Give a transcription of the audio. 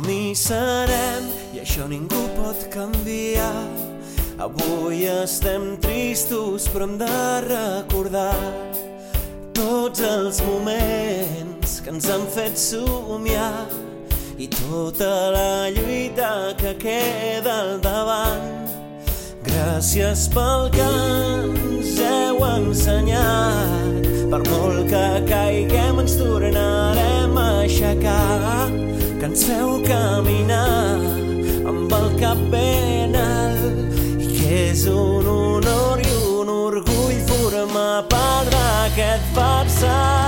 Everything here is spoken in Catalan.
som-hi serem i això ningú pot canviar. Avui estem tristos però hem de recordar tots els moments que ens han fet somiar i tota la lluita que queda al davant. Gràcies pel que ens heu ensenyat, per molt que caiguem ens tornarem a aixecar, que ens feu caminar amb el cap ben alt i que és un honor i un orgull formar part d'aquest Barça.